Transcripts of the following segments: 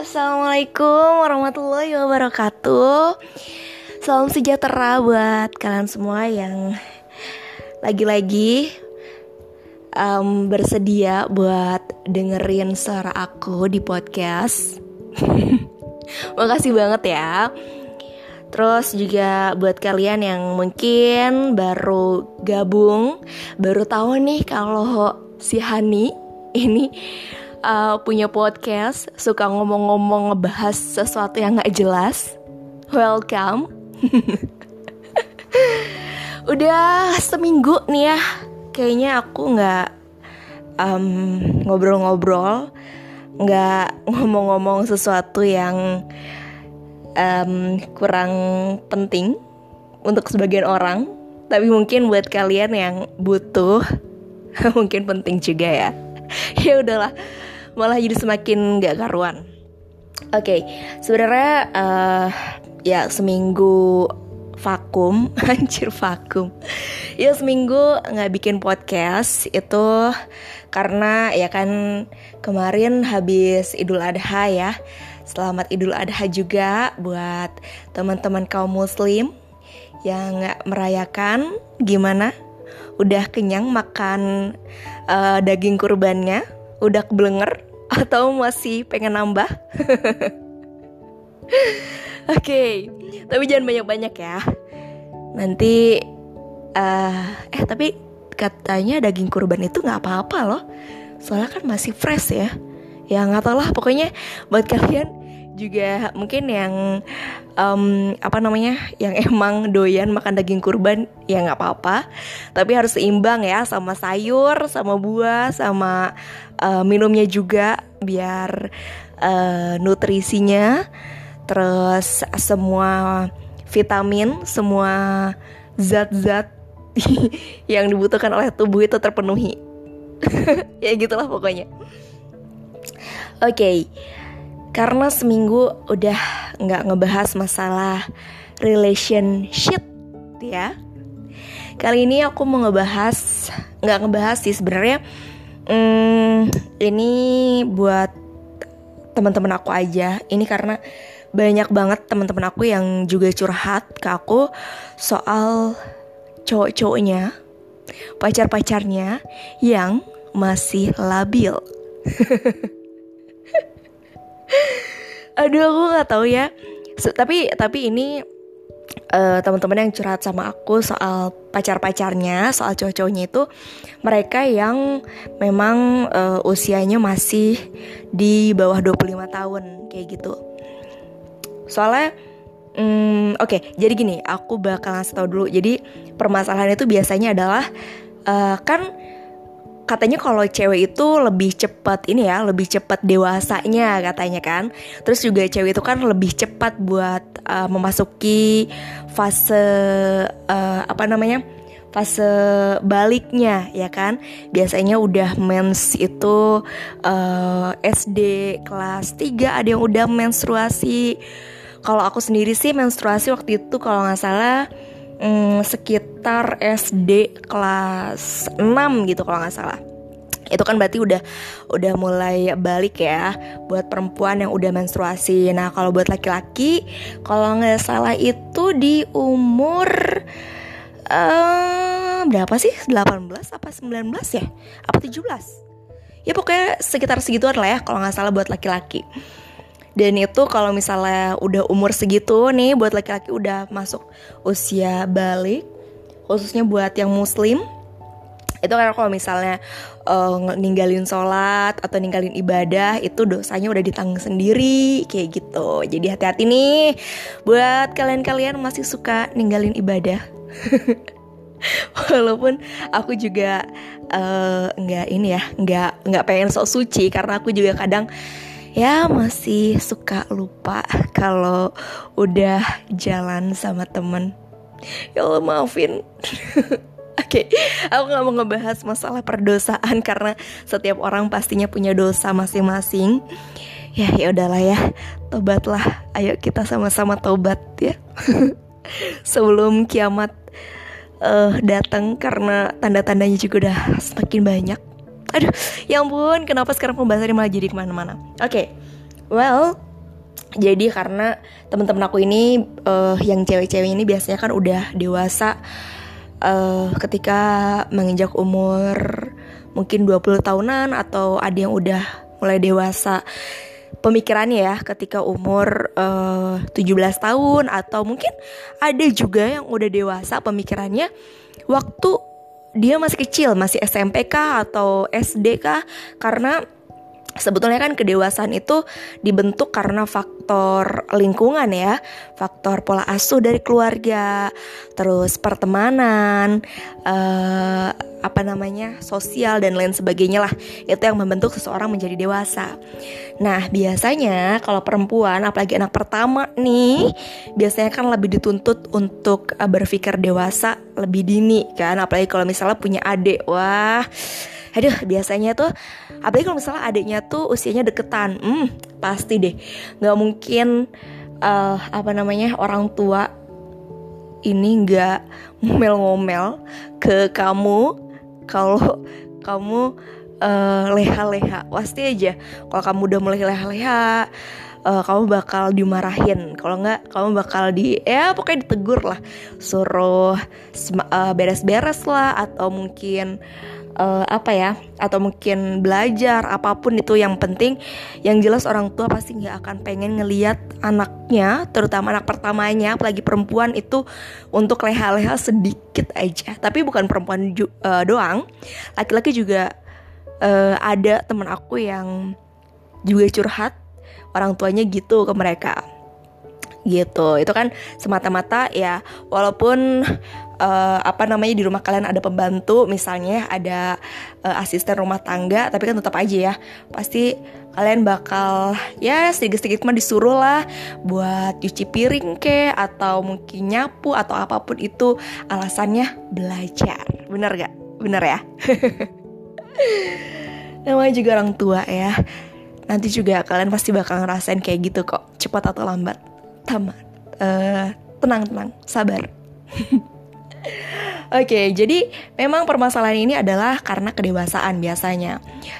Assalamualaikum warahmatullahi wabarakatuh. Salam sejahtera buat kalian semua yang lagi-lagi um, bersedia buat dengerin suara aku di podcast. Makasih banget ya. Terus juga buat kalian yang mungkin baru gabung, baru tahu nih kalau si Hani ini uh, punya podcast, suka ngomong-ngomong ngebahas sesuatu yang gak jelas. Welcome. Udah seminggu nih ya, kayaknya aku um, ngobrol-ngobrol, nggak ngomong-ngomong sesuatu yang um, kurang penting untuk sebagian orang. Tapi mungkin buat kalian yang butuh, mungkin penting juga ya. ya udahlah malah jadi semakin gak karuan. Oke, okay, sebenarnya uh, ya seminggu vakum, anjir vakum. Ya seminggu nggak bikin podcast itu karena ya kan kemarin habis Idul Adha ya. Selamat Idul Adha juga buat teman-teman kaum muslim yang nggak merayakan. Gimana? Udah kenyang makan uh, daging kurbannya? Udah kebelenger? Atau masih pengen nambah? Oke, okay. tapi jangan banyak-banyak ya. Nanti, uh, eh tapi katanya daging kurban itu nggak apa-apa loh. Soalnya kan masih fresh ya. Ya nggak tau lah, pokoknya buat kalian juga mungkin yang um, apa namanya yang emang doyan makan daging kurban ya nggak apa-apa. Tapi harus seimbang ya sama sayur sama buah sama uh, minumnya juga biar uh, nutrisinya. Terus semua vitamin semua zat-zat yang dibutuhkan oleh tubuh itu terpenuhi. Ya gitulah pokoknya. Oke okay karena seminggu udah nggak ngebahas masalah relationship ya. Kali ini aku mau ngebahas nggak ngebahas sih sebenarnya hmm, ini buat teman-teman aku aja. Ini karena banyak banget teman-teman aku yang juga curhat ke aku soal cowok-cowoknya pacar-pacarnya yang masih labil aduh aku nggak tahu ya so, tapi tapi ini uh, teman-teman yang curhat sama aku soal pacar-pacarnya, soal cowok-cowoknya itu mereka yang memang uh, usianya masih di bawah 25 tahun kayak gitu. Soalnya um, oke, okay, jadi gini, aku bakal ngasih tau dulu. Jadi permasalahan itu biasanya adalah uh, kan katanya kalau cewek itu lebih cepat ini ya, lebih cepat dewasanya katanya kan. Terus juga cewek itu kan lebih cepat buat uh, memasuki fase uh, apa namanya? fase baliknya ya kan biasanya udah mens itu uh, SD kelas 3 ada yang udah menstruasi kalau aku sendiri sih menstruasi waktu itu kalau nggak salah hmm, sekitar SD kelas 6 gitu kalau nggak salah itu kan berarti udah udah mulai balik ya buat perempuan yang udah menstruasi. Nah kalau buat laki-laki kalau nggak salah itu di umur uh, berapa sih 18 apa 19 ya apa 17 ya pokoknya sekitar segituan lah ya kalau nggak salah buat laki-laki. Dan itu kalau misalnya udah umur segitu nih buat laki-laki udah masuk usia balik khususnya buat yang muslim itu karena kalau misalnya uh, ninggalin sholat atau ninggalin ibadah itu dosanya udah ditanggung sendiri kayak gitu. Jadi hati-hati nih buat kalian-kalian masih suka ninggalin ibadah. Walaupun aku juga uh, nggak ini ya nggak nggak pengen sok suci karena aku juga kadang ya masih suka lupa kalau udah jalan sama temen ya Allah maafin Oke, okay. aku nggak mau ngebahas masalah perdosaan karena setiap orang pastinya punya dosa masing-masing. Ya, ya udahlah ya, tobatlah. Ayo kita sama-sama tobat ya. Sebelum kiamat uh, datang karena tanda-tandanya juga udah semakin banyak. Aduh, ya ampun, kenapa sekarang pembahasannya malah jadi ke mana-mana? Oke, okay. well, jadi karena teman-teman aku ini uh, yang cewek-cewek ini biasanya kan udah dewasa uh, ketika menginjak umur mungkin 20 tahunan atau ada yang udah mulai dewasa pemikirannya ya ketika umur uh, 17 tahun atau mungkin ada juga yang udah dewasa pemikirannya waktu dia masih kecil, masih SMP kah atau SD kah? Karena sebetulnya kan kedewasaan itu dibentuk karena faktor lingkungan ya, faktor pola asuh dari keluarga, terus pertemanan, uh, apa namanya sosial dan lain sebagainya lah. Itu yang membentuk seseorang menjadi dewasa. Nah biasanya kalau perempuan apalagi anak pertama nih biasanya kan lebih dituntut untuk uh, berpikir dewasa lebih dini kan. Apalagi kalau misalnya punya adik wah aduh biasanya tuh apalagi kalau misalnya adiknya tuh usianya deketan hmm pasti deh. Nggak mungkin uh, apa namanya orang tua ini nggak ngomel-ngomel ke kamu kalau kamu uh, leha-leha. Pasti aja kalau kamu udah mulai leha-leha uh, kamu bakal dimarahin. Kalau nggak kamu bakal di ya pokoknya ditegur lah. Suruh beres-beres uh, lah atau mungkin uh, apa ya atau mungkin belajar apa pun itu yang penting yang jelas orang tua pasti nggak akan pengen ngeliat anaknya terutama anak pertamanya apalagi perempuan itu untuk leha-leha sedikit aja. Tapi bukan perempuan uh, doang. Laki-laki juga uh, ada teman aku yang juga curhat orang tuanya gitu ke mereka. Gitu. Itu kan semata-mata ya walaupun uh, apa namanya di rumah kalian ada pembantu misalnya ada uh, asisten rumah tangga tapi kan tetap aja ya pasti kalian bakal ya sedikit-sedikit mah disuruh lah buat cuci piring ke atau mungkin nyapu atau apa pun itu alasannya belajar. Bener gak bener ya? Namanya juga orang tua ya nanti juga kalian pasti bakal ngerasain kayak gitu kok cepat atau lambat. Tamat. Uh, tenang tenang sabar Oke, okay, jadi memang permasalahan ini adalah karena kedewasaan biasanya.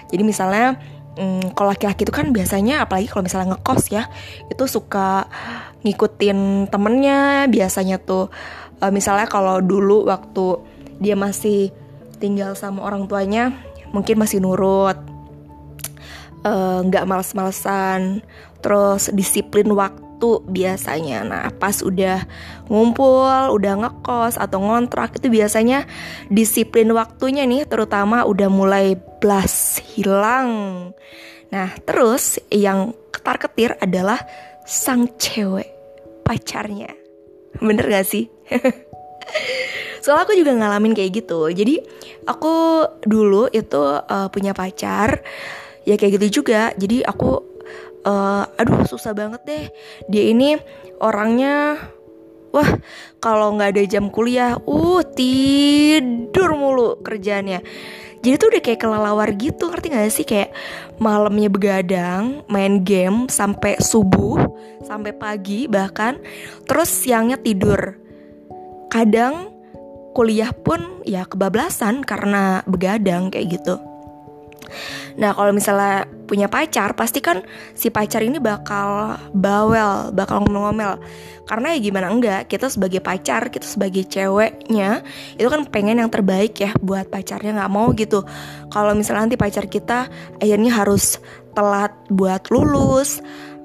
Jadi misalnya hmm, kalau laki-laki itu kan biasanya apalagi kalau misalnya ngekos ya, itu suka ngikutin temennya biasanya tuh. Uh, misalnya kalau dulu waktu dia masih tinggal sama orang tuanya, mungkin masih nurut, eh, nggak uh, males-malesan, terus disiplin waktu waktu biasanya. Nah, pas udah ngumpul, udah ngekos atau ngontrak itu biasanya disiplin waktunya nih terutama udah mulai blas hilang. Nah, terus yang ketar-ketir adalah sang cewek pacarnya. Bener gak sih? Soalnya aku juga ngalamin kayak gitu. Jadi aku dulu itu uh, punya pacar ya kayak gitu juga. Jadi aku uh, aduh susah banget deh. Dia ini orangnya wah kalau nggak ada jam kuliah uh tidur mulu kerjanya jadi tuh udah kayak kelelawar gitu ngerti gak sih? Kayak malamnya begadang main game sampai subuh sampai pagi bahkan terus siangnya tidur. Kadang kuliah pun ya kebablasan karena begadang kayak gitu Nah kalau misalnya punya pacar pasti kan si pacar ini bakal bawel, bakal ngomel-ngomel. Karena ya gimana enggak, kita sebagai pacar, kita sebagai ceweknya Itu kan pengen yang terbaik ya buat pacarnya nggak mau gitu. Kalau misalnya nanti pacar kita akhirnya harus telat buat lulus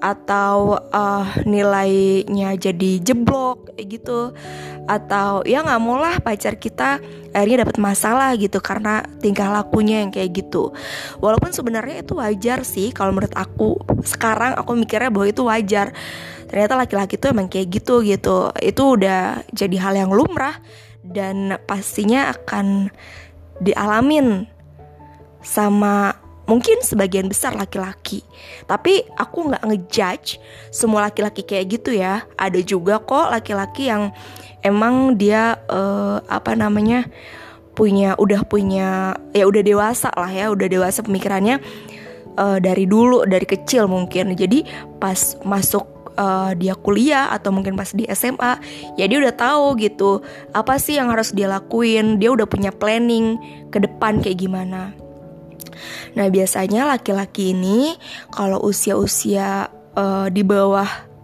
atau uh, nilainya jadi jeblok gitu. Atau ya nggak mau lah pacar kita akhirnya dapat masalah gitu karena tingkah lakunya yang kayak gitu. Walaupun sebenarnya itu wajar sih kalau menurut aku. Sekarang aku mikirnya bahwa itu wajar. Ternyata laki-laki tuh emang kayak gitu gitu. Itu udah jadi hal yang lumrah dan pastinya akan dialamin sama mungkin sebagian besar laki-laki. Tapi aku nggak ngejudge semua laki-laki kayak gitu ya. Ada juga kok laki-laki yang emang dia uh, apa namanya punya udah punya ya udah dewasa lah ya udah dewasa pemikirannya uh, dari dulu dari kecil mungkin. Jadi pas masuk uh, dia kuliah atau mungkin pas di SMA ya dia udah tahu gitu apa sih yang harus dia lakuin. Dia udah punya planning ke depan kayak gimana Nah biasanya laki-laki ini kalau usia-usia uh, di bawah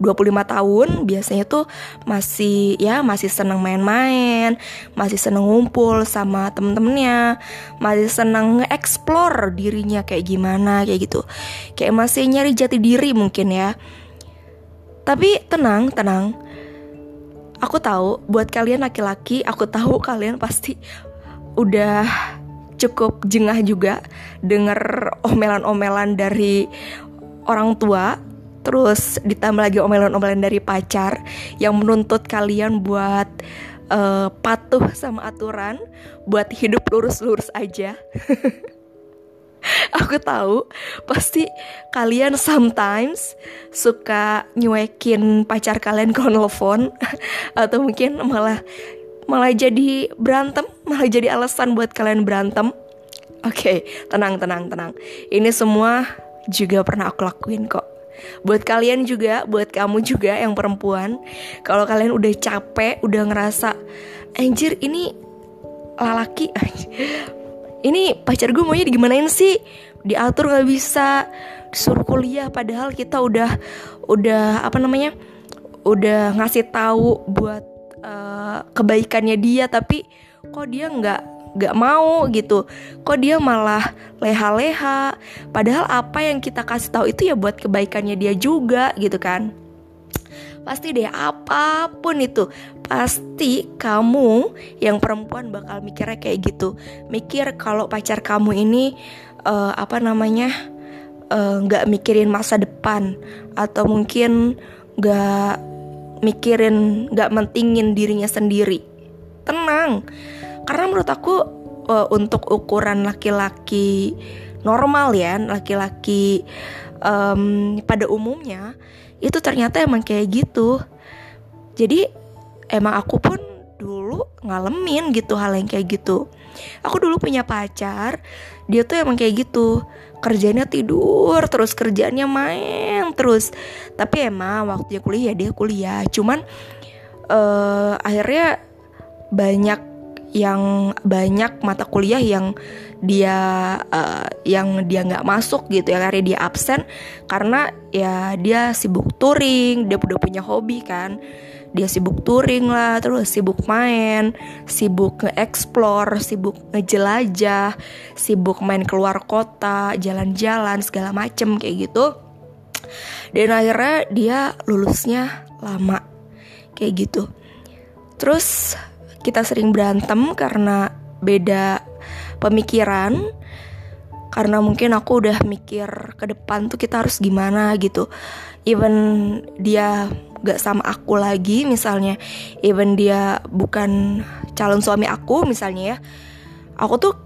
25 tahun biasanya tuh masih ya masih seneng main-main, masih seneng ngumpul sama temen-temennya, masih seneng nge-explore dirinya kayak gimana kayak gitu. Kayak masih nyari jati diri mungkin ya. Tapi tenang, tenang. Aku tahu buat kalian laki-laki, aku tahu kalian pasti udah cukup jengah juga denger omelan-omelan dari orang tua terus ditambah lagi omelan-omelan dari pacar yang menuntut kalian buat uh, patuh sama aturan, buat hidup lurus-lurus aja. Aku tahu pasti kalian sometimes suka nyuekin pacar kalian kalau nelfon atau mungkin malah malah jadi berantem, malah jadi alasan buat kalian berantem. Oke, okay, tenang tenang tenang. Ini semua juga pernah aku lakuin kok. Buat kalian juga, buat kamu juga yang perempuan, kalau kalian udah capek, udah ngerasa anjir ini lalaki, ini pacar gue maunya digimanain sih? Diatur gak bisa, disuruh kuliah, padahal kita udah, udah apa namanya, udah ngasih tahu buat uh, kebaikannya dia, tapi kok dia nggak gak mau gitu. Kok dia malah leha-leha. Padahal apa yang kita kasih tahu itu ya buat kebaikannya dia juga gitu kan. Pasti deh apa pun itu pasti kamu yang perempuan bakal mikirnya kayak gitu. Mikir kalau pacar kamu ini uh, apa namanya eh, nggak uh, mikirin masa depan atau mungkin nggak mikirin nggak mentingin dirinya sendiri. Tenang karena menurut aku uh, untuk ukuran laki-laki normal ya laki-laki um, pada umumnya itu ternyata emang kayak gitu. Jadi emang aku pun dulu ngalamin gitu hal yang kayak gitu. Aku dulu punya pacar dia tuh emang kayak gitu kerjanya tidur terus kerjanya main terus tapi emang waktu dia kuliah dia kuliah. Cuman uh, akhirnya banyak yang banyak mata kuliah yang dia uh, yang dia nggak masuk gitu ya. Karena dia absen karena ya dia sibuk touring dia udah punya hobi kan dia sibuk touring lah terus sibuk main sibuk nge-explore sibuk ngejelajah sibuk main keluar kota jalan-jalan segala macem kayak gitu. Dan akhirnya dia lulusnya lama kayak gitu. Terus kita sering berantem karena beda pemikiran karena mungkin aku udah mikir ke depan tuh kita harus gimana gitu. Even dia gak sama aku lagi misalnya. Even dia bukan calon suami aku misalnya ya. Aku tuh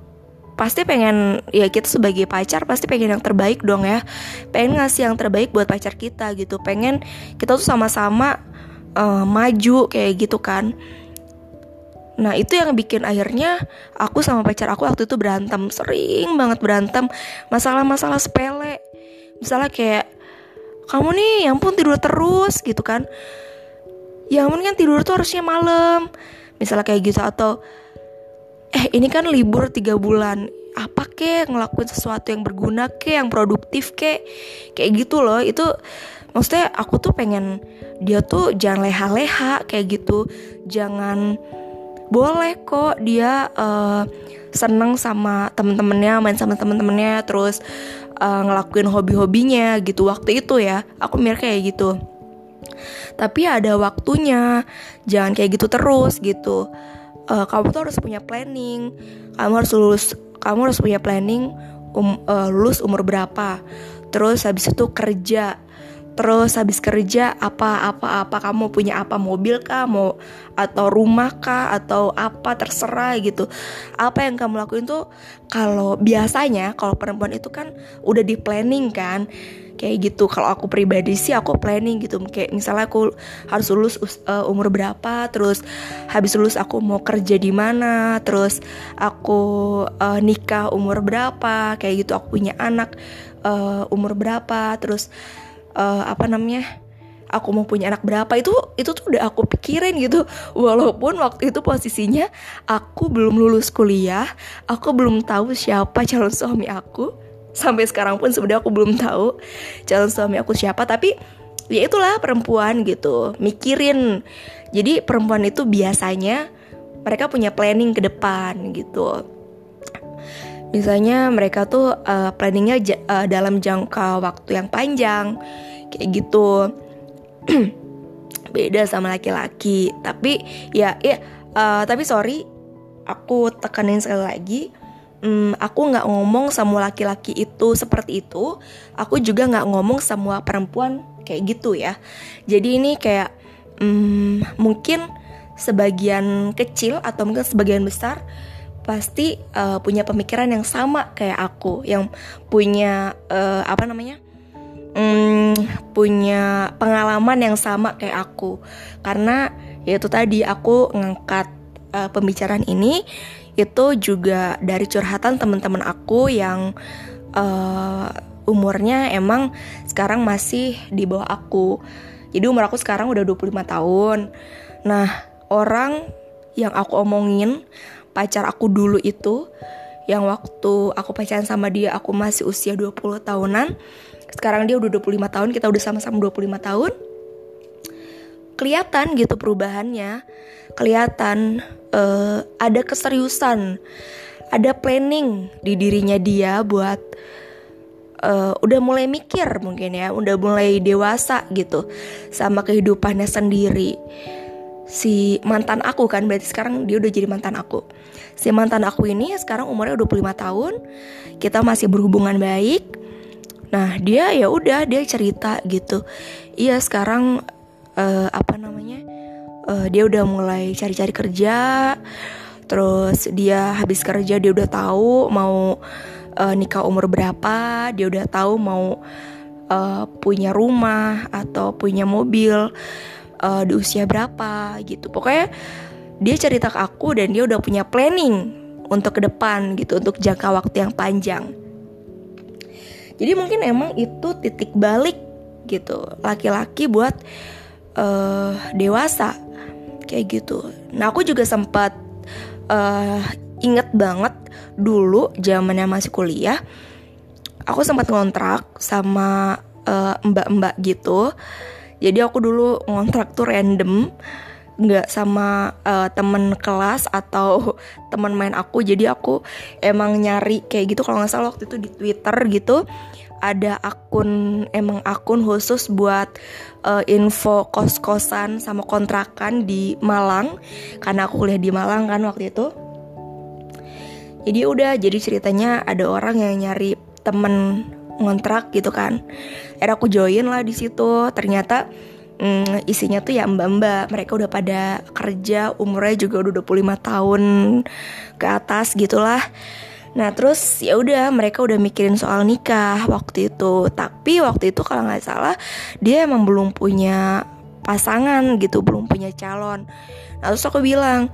pasti pengen ya kita sebagai pacar pasti pengen yang terbaik dong ya. Pengen ngasih yang terbaik buat pacar kita gitu. Pengen kita tuh sama-sama uh, maju kayak gitu kan Nah itu yang bikin akhirnya aku sama pacar aku waktu itu berantem. Sering banget berantem. Masalah-masalah sepele. Misalnya kayak Kamu nih yang pun tidur terus gitu kan. Ya ampun kan tidur tuh harusnya malam. Misalnya kayak gitu. Atau Eh ini kan libur tiga bulan. Apa kek ngelakuin sesuatu yang berguna kek yang produktif kek? Kayak gitu loh. Itu maksudnya aku tuh pengen dia tuh jangan leha-leha kayak gitu. Jangan boleh kok dia uh, seneng sama temen-temennya main sama temen-temennya terus uh, ngelakuin hobi-hobinya gitu. Waktu itu ya aku mikir kayak gitu. Tapi ada waktunya jangan kayak gitu terus gitu. Uh, kamu tuh harus punya planning. Kamu harus lulus kamu harus punya planning um, uh, lulus umur berapa. Terus habis itu kerja Terus habis kerja apa apa apa? Kamu punya apa? Mobil kah? Mau atau rumah kah? Atau apa? Terserah gitu. Apa yang kamu lakuin tuh kalau biasanya kalau perempuan itu kan udah di planning kan? Kayak gitu. Kalau aku pribadi sih aku planning gitu. Kayak misalnya aku harus lulus uh, umur berapa terus habis lulus aku mau kerja di mana terus aku uh, nikah umur berapa kayak gitu. Aku punya anak uh, umur berapa terus uh, apa namanya aku mau punya anak berapa itu itu tuh udah aku pikirin gitu. Walaupun waktu itu posisinya aku belum lulus kuliah aku belum tahu siapa calon suami aku. Sampai sekarang pun sebenarnya aku belum tahu calon suami aku siapa tapi ya itulah perempuan gitu mikirin. Jadi perempuan itu biasanya mereka punya planning ke depan gitu misalnya mereka tuh uh, planningnya uh, dalam jangka waktu yang panjang kayak gitu. Beda sama laki-laki. Tapi ya ya uh, tapi sorry aku tekanin sekali lagi um, aku nggak ngomong semua laki-laki itu seperti itu. Aku juga nggak ngomong semua perempuan kayak gitu ya. Jadi ini kayak um, mungkin sebagian kecil atau mungkin sebagian besar pasti uh, punya pemikiran yang sama kayak aku yang punya uh, apa namanya um, punya pengalaman yang sama kayak aku. Karena yaitu tadi aku ngangkat uh, pembicaraan ini itu juga dari curhatan teman-teman aku yang uh, umurnya emang sekarang masih di bawah aku. Jadi umur aku sekarang udah 25 tahun. Nah orang yang aku omongin pacar aku dulu itu yang waktu aku pacaran sama dia aku masih usia 20 tahunan. Sekarang dia udah 25 tahun kita udah sama-sama 25 tahun. Kelihatan gitu perubahannya. Kelihatan uh, ada keseriusan ada planning di dirinya dia buat uh, udah mulai mikir mungkin ya udah mulai dewasa gitu sama kehidupannya sendiri. Si mantan aku kan berarti sekarang dia udah jadi mantan aku si mantan aku ini sekarang umurnya udah 25 tahun. Kita masih berhubungan baik. Nah dia ya udah dia cerita gitu. Iya sekarang uh, apa namanya uh, dia udah mulai cari-cari kerja. Terus dia habis kerja dia udah tahu mau uh, nikah umur berapa. Dia udah tahu mau uh, punya rumah atau punya mobil uh, di usia berapa gitu. Pokoknya dia cerita ke aku dan dia udah punya planning untuk ke depan gitu untuk jangka waktu yang panjang. Jadi mungkin emang itu titik balik gitu laki-laki buat uh, dewasa kayak gitu. Nah aku juga sempat uh, inget banget dulu zamannya masih kuliah aku sempat ngontrak sama mbak-mbak uh, gitu. Jadi aku dulu ngontrak tuh random nggak sama uh, temen kelas atau temen main aku. Jadi aku emang nyari kayak gitu. Kalau nggak salah waktu itu di twitter gitu ada akun emang akun khusus buat uh, info kos kosan sama kontrakan di Malang. Karena aku kuliah di Malang kan waktu itu. Jadi udah jadi ceritanya ada orang yang nyari temen ngontrak gitu kan. Era aku join lah di situ. Ternyata mm, isinya tuh ya mbak-mbak. Mereka udah pada kerja umurnya juga udah 25 tahun ke atas gitulah. Nah terus ya udah mereka udah mikirin soal nikah waktu itu. Tapi waktu itu kalau nggak salah dia emang belum punya pasangan gitu Belum punya calon. Nah terus aku bilang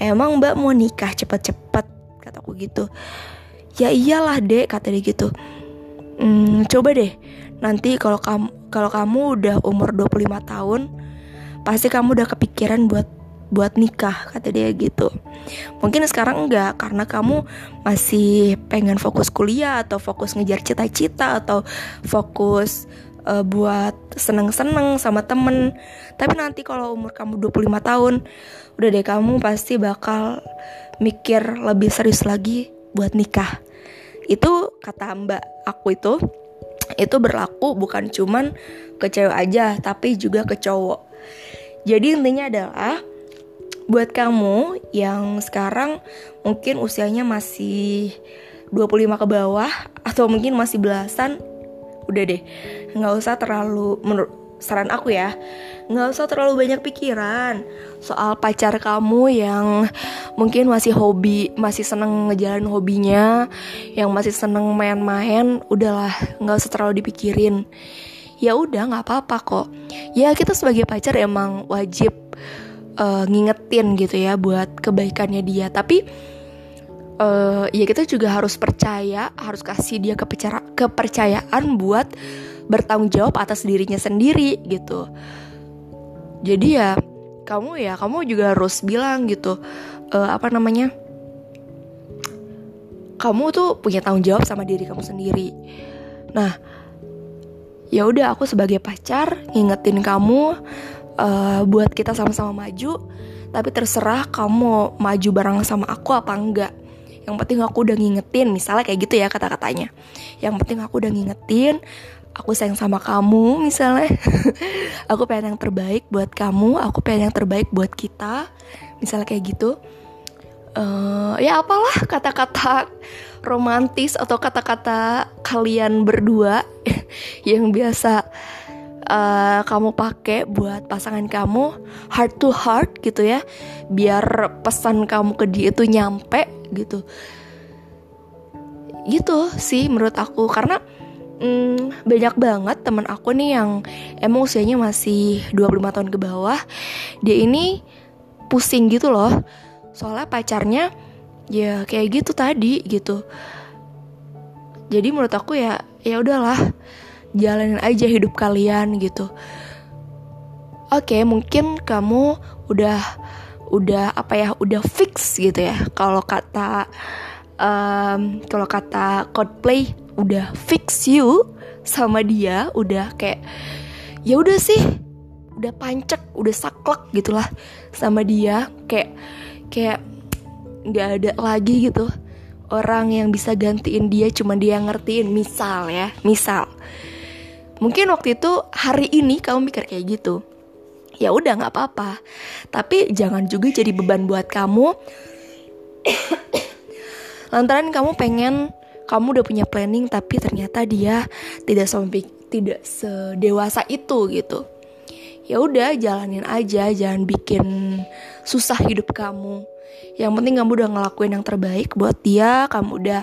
Emang mbak mau nikah cepet-cepet? Kataku gitu. Ya iyalah dek kata dia gitu. Hmm, coba deh nanti kalau kamu kalau kamu udah umur 25 tahun pasti kamu udah kepikiran buat buat nikah kata dia gitu. Mungkin sekarang enggak karena kamu masih pengen fokus kuliah atau fokus ngejar cita-cita atau fokus uh, buat seneng-seneng sama temen. Tapi nanti kalau umur kamu 25 tahun udah deh kamu pasti bakal mikir lebih serius lagi buat nikah. Itu kata mbak aku itu itu berlaku bukan cuman ke cewek aja tapi juga ke cowok. Jadi intinya adalah buat kamu yang sekarang mungkin usianya masih 25 ke bawah atau mungkin masih belasan udah deh. Nggak usah terlalu menurut saran aku ya nggak usah terlalu banyak pikiran soal pacar kamu yang mungkin masih hobi masih seneng ngejalan hobinya yang masih seneng main-main udahlah nggak usah terlalu dipikirin. Ya udah nggak apa-apa kok. Ya kita sebagai pacar emang wajib uh, ngingetin gitu ya buat kebaikannya dia. Tapi uh, ya kita juga harus percaya harus kasih dia kepercayaan buat bertanggung jawab atas dirinya sendiri gitu. Jadi ya kamu ya kamu juga harus bilang gitu uh, apa namanya kamu tuh punya tanggung jawab sama diri kamu sendiri. Nah ya udah aku sebagai pacar ngingetin kamu uh, buat kita sama-sama maju tapi terserah kamu maju bareng sama aku apa enggak. Yang penting aku udah ngingetin misalnya kayak gitu ya kata-katanya. Yang penting aku udah ngingetin aku sayang sama kamu misalnya. Aku pengen yang terbaik buat kamu aku pengen yang terbaik buat kita. Misalnya kayak gitu. Uh, ya apalah kata-kata romantis atau kata-kata kalian berdua yang biasa uh, kamu pakai buat pasangan kamu heart to heart gitu ya. Biar pesan kamu ke dia itu nyampe gitu. Gitu sih menurut aku. Karena hmm, banyak banget teman aku nih yang emang usianya masih 25 tahun ke bawah. Dia ini pusing gitu loh. Soalnya pacarnya ya kayak gitu tadi gitu. Jadi menurut aku ya ya udahlah jalanin aja hidup kalian gitu. Oke mungkin kamu udah udah apa ya udah fix gitu ya. Kalau kata um, kalau kata Coldplay udah fix you sama dia udah kayak ya udah sih udah pancek udah saklek gitulah sama dia. Kayak kayak nggak ada lagi gitu. Orang yang bisa gantiin dia cuma dia ngertiin misal ya misal. Mungkin waktu itu hari ini kamu mikir kayak gitu. Ya udah nggak apa-apa. Tapi jangan juga jadi beban buat kamu. Lantaran kamu pengen kamu udah punya planning tapi ternyata dia tidak sampai tidak sedewasa itu gitu. Ya udah jalanin aja jangan bikin susah hidup kamu. Yang penting kamu udah ngelakuin yang terbaik buat dia kamu udah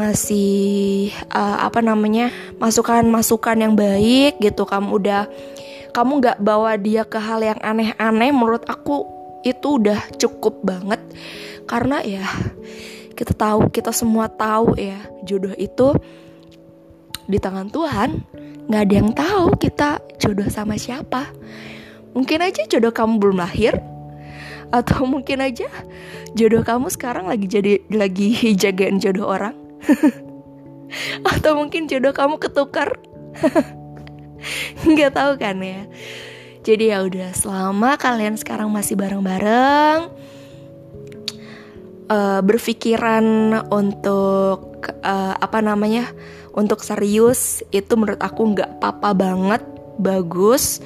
ngasih uh, apa namanya masukan-masukan yang baik gitu. Kamu udah kamu nggak bawa dia ke hal yang aneh-aneh menurut aku itu udah cukup banget. Karena ya kita tahu kita semua tahu ya jodoh itu di tangan Tuhan. Nggak ada yang tahu kita jodoh sama siapa. Mungkin aja jodoh kamu belum lahir atau mungkin aja jodoh kamu sekarang lagi jadi lagi jagain jodoh orang. Atau mungkin jodoh kamu ketukar. Nggak tahu kan ya. Jadi ya udah selama kalian sekarang masih bareng-bareng uh, berpikiran untuk uh, apa namanya untuk serius itu menurut aku nggak apa-apa banget bagus.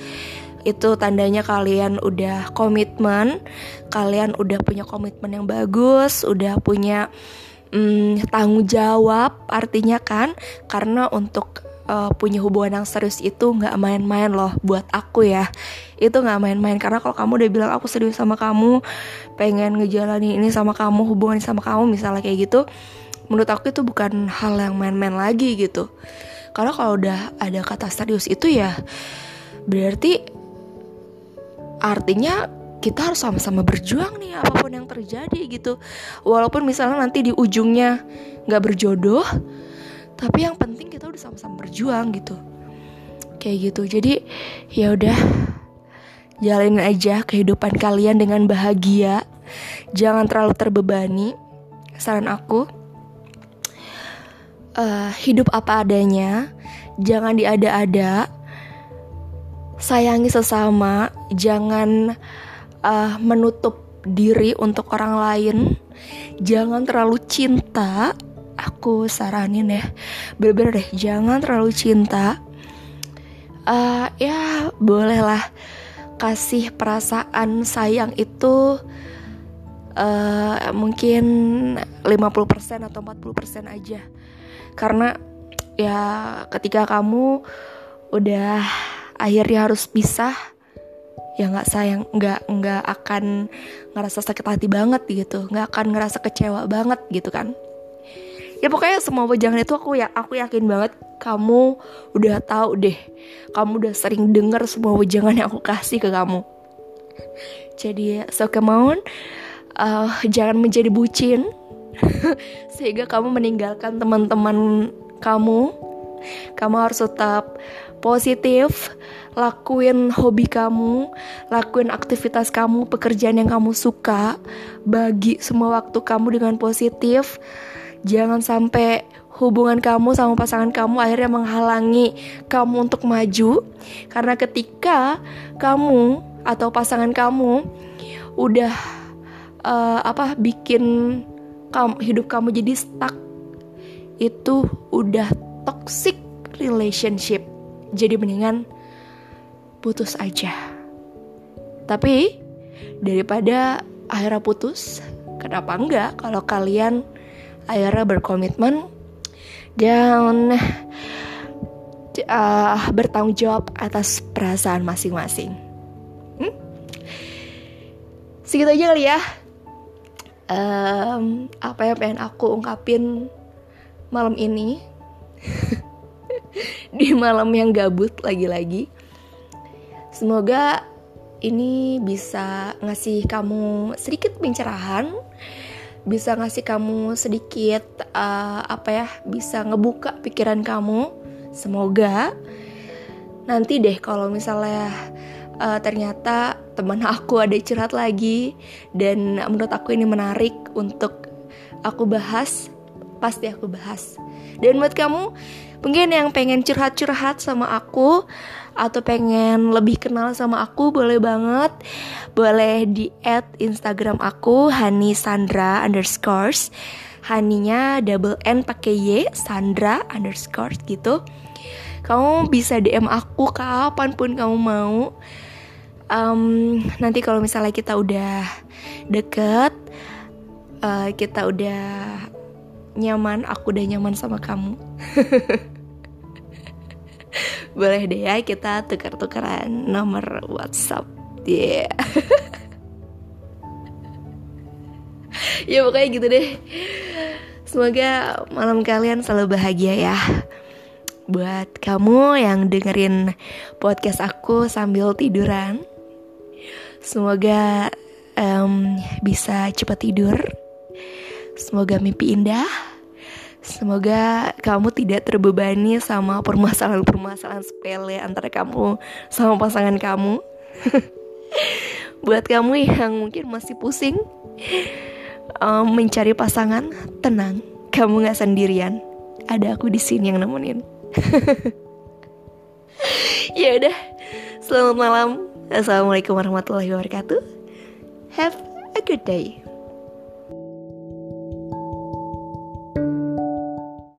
Itu tandanya kalian udah komitmen kalian udah punya komitmen yang bagus udah punya hmm, tanggung jawab artinya kan? Karena untuk uh, punya hubungan yang serius itu nggak main-main loh buat aku ya. Itu nggak main-main karena kalau kamu udah bilang aku serius sama kamu pengen ngejalanin ini sama kamu hubungan sama kamu misalnya kayak gitu menurut aku itu bukan hal yang main-main lagi gitu. Karena kalau udah ada kata serius itu ya berarti artinya kita harus sama-sama berjuang nih apa pun yang terjadi gitu. Walaupun misalnya nanti di ujungnya nggak berjodoh tapi yang penting kita udah sama-sama berjuang gitu. Kayak gitu. Jadi ya udah. Jalanin aja kehidupan kalian dengan bahagia. Jangan terlalu terbebani. Saran aku uh, hidup apa adanya. Jangan diada-ada. Sayangi sesama. Jangan uh, menutup diri untuk orang lain. Jangan terlalu cinta aku saranin ya. Bener-bener deh jangan terlalu cinta. Uh, ya bolehlah kasih perasaan sayang itu uh, mungkin 50% atau 40% aja. Karena ya ketika kamu udah akhirnya harus pisah ya nggak sayang nggak nggak akan ngerasa sakit hati banget gitu. Nggak akan ngerasa kecewa banget gitu kan ya pokoknya semua wejangan itu aku ya aku yakin banget kamu udah tahu deh. Kamu udah sering denger semua wejangan yang aku kasih ke kamu. Jadi so come on uh, jangan menjadi bucin sehingga kamu meninggalkan teman-teman kamu. Kamu harus tetap positif lakuin hobi kamu lakuin aktivitas kamu pekerjaan yang kamu suka bagi semua waktu kamu dengan positif Jangan sampai hubungan kamu sama pasangan kamu akhirnya menghalangi kamu untuk maju. Karena ketika kamu atau pasangan kamu udah uh, apa bikin kamu, hidup kamu jadi stuck itu udah toxic relationship. Jadi mendingan putus aja. Tapi daripada akhirnya putus kenapa enggak kalau kalian akhirnya berkomitmen dan uh, bertanggung jawab atas perasaan masing-masing. Hmm? Segitu aja kali ya. Um, apa yang pengen aku ungkapin malam ini di malam yang gabut lagi-lagi. Semoga ini bisa ngasih kamu sedikit pencerahan bisa ngasih kamu sedikit uh, apa ya bisa ngebuka pikiran kamu. Semoga nanti deh kalau misalnya uh, ternyata teman aku ada curhat lagi dan menurut aku ini menarik untuk aku bahas pasti aku bahas. Dan buat kamu mungkin yang pengen curhat-curhat sama aku atau pengen lebih kenal sama aku boleh banget. Boleh di add Instagram aku Hani Sandra underscores. Haninya double N pakai Y Sandra underscore gitu. Kamu bisa DM aku kapan pun kamu mau. Um, nanti kalau misalnya kita udah deket uh, kita udah nyaman aku udah nyaman sama kamu boleh deh ya kita tukar-tukaran nomor WhatsApp. Yeah. ya pokoknya gitu deh. Semoga malam kalian selalu bahagia ya. Buat kamu yang dengerin podcast aku sambil tiduran semoga um, bisa cepat tidur. Semoga mimpi indah Semoga kamu tidak terbebani sama permasalahan-permasalahan sepele antara kamu sama pasangan kamu. Buat kamu yang mungkin masih pusing um, mencari pasangan, tenang, kamu gak sendirian. Ada aku di sini yang nemenin. ya udah, selamat malam. Assalamualaikum warahmatullahi wabarakatuh. Have a good day.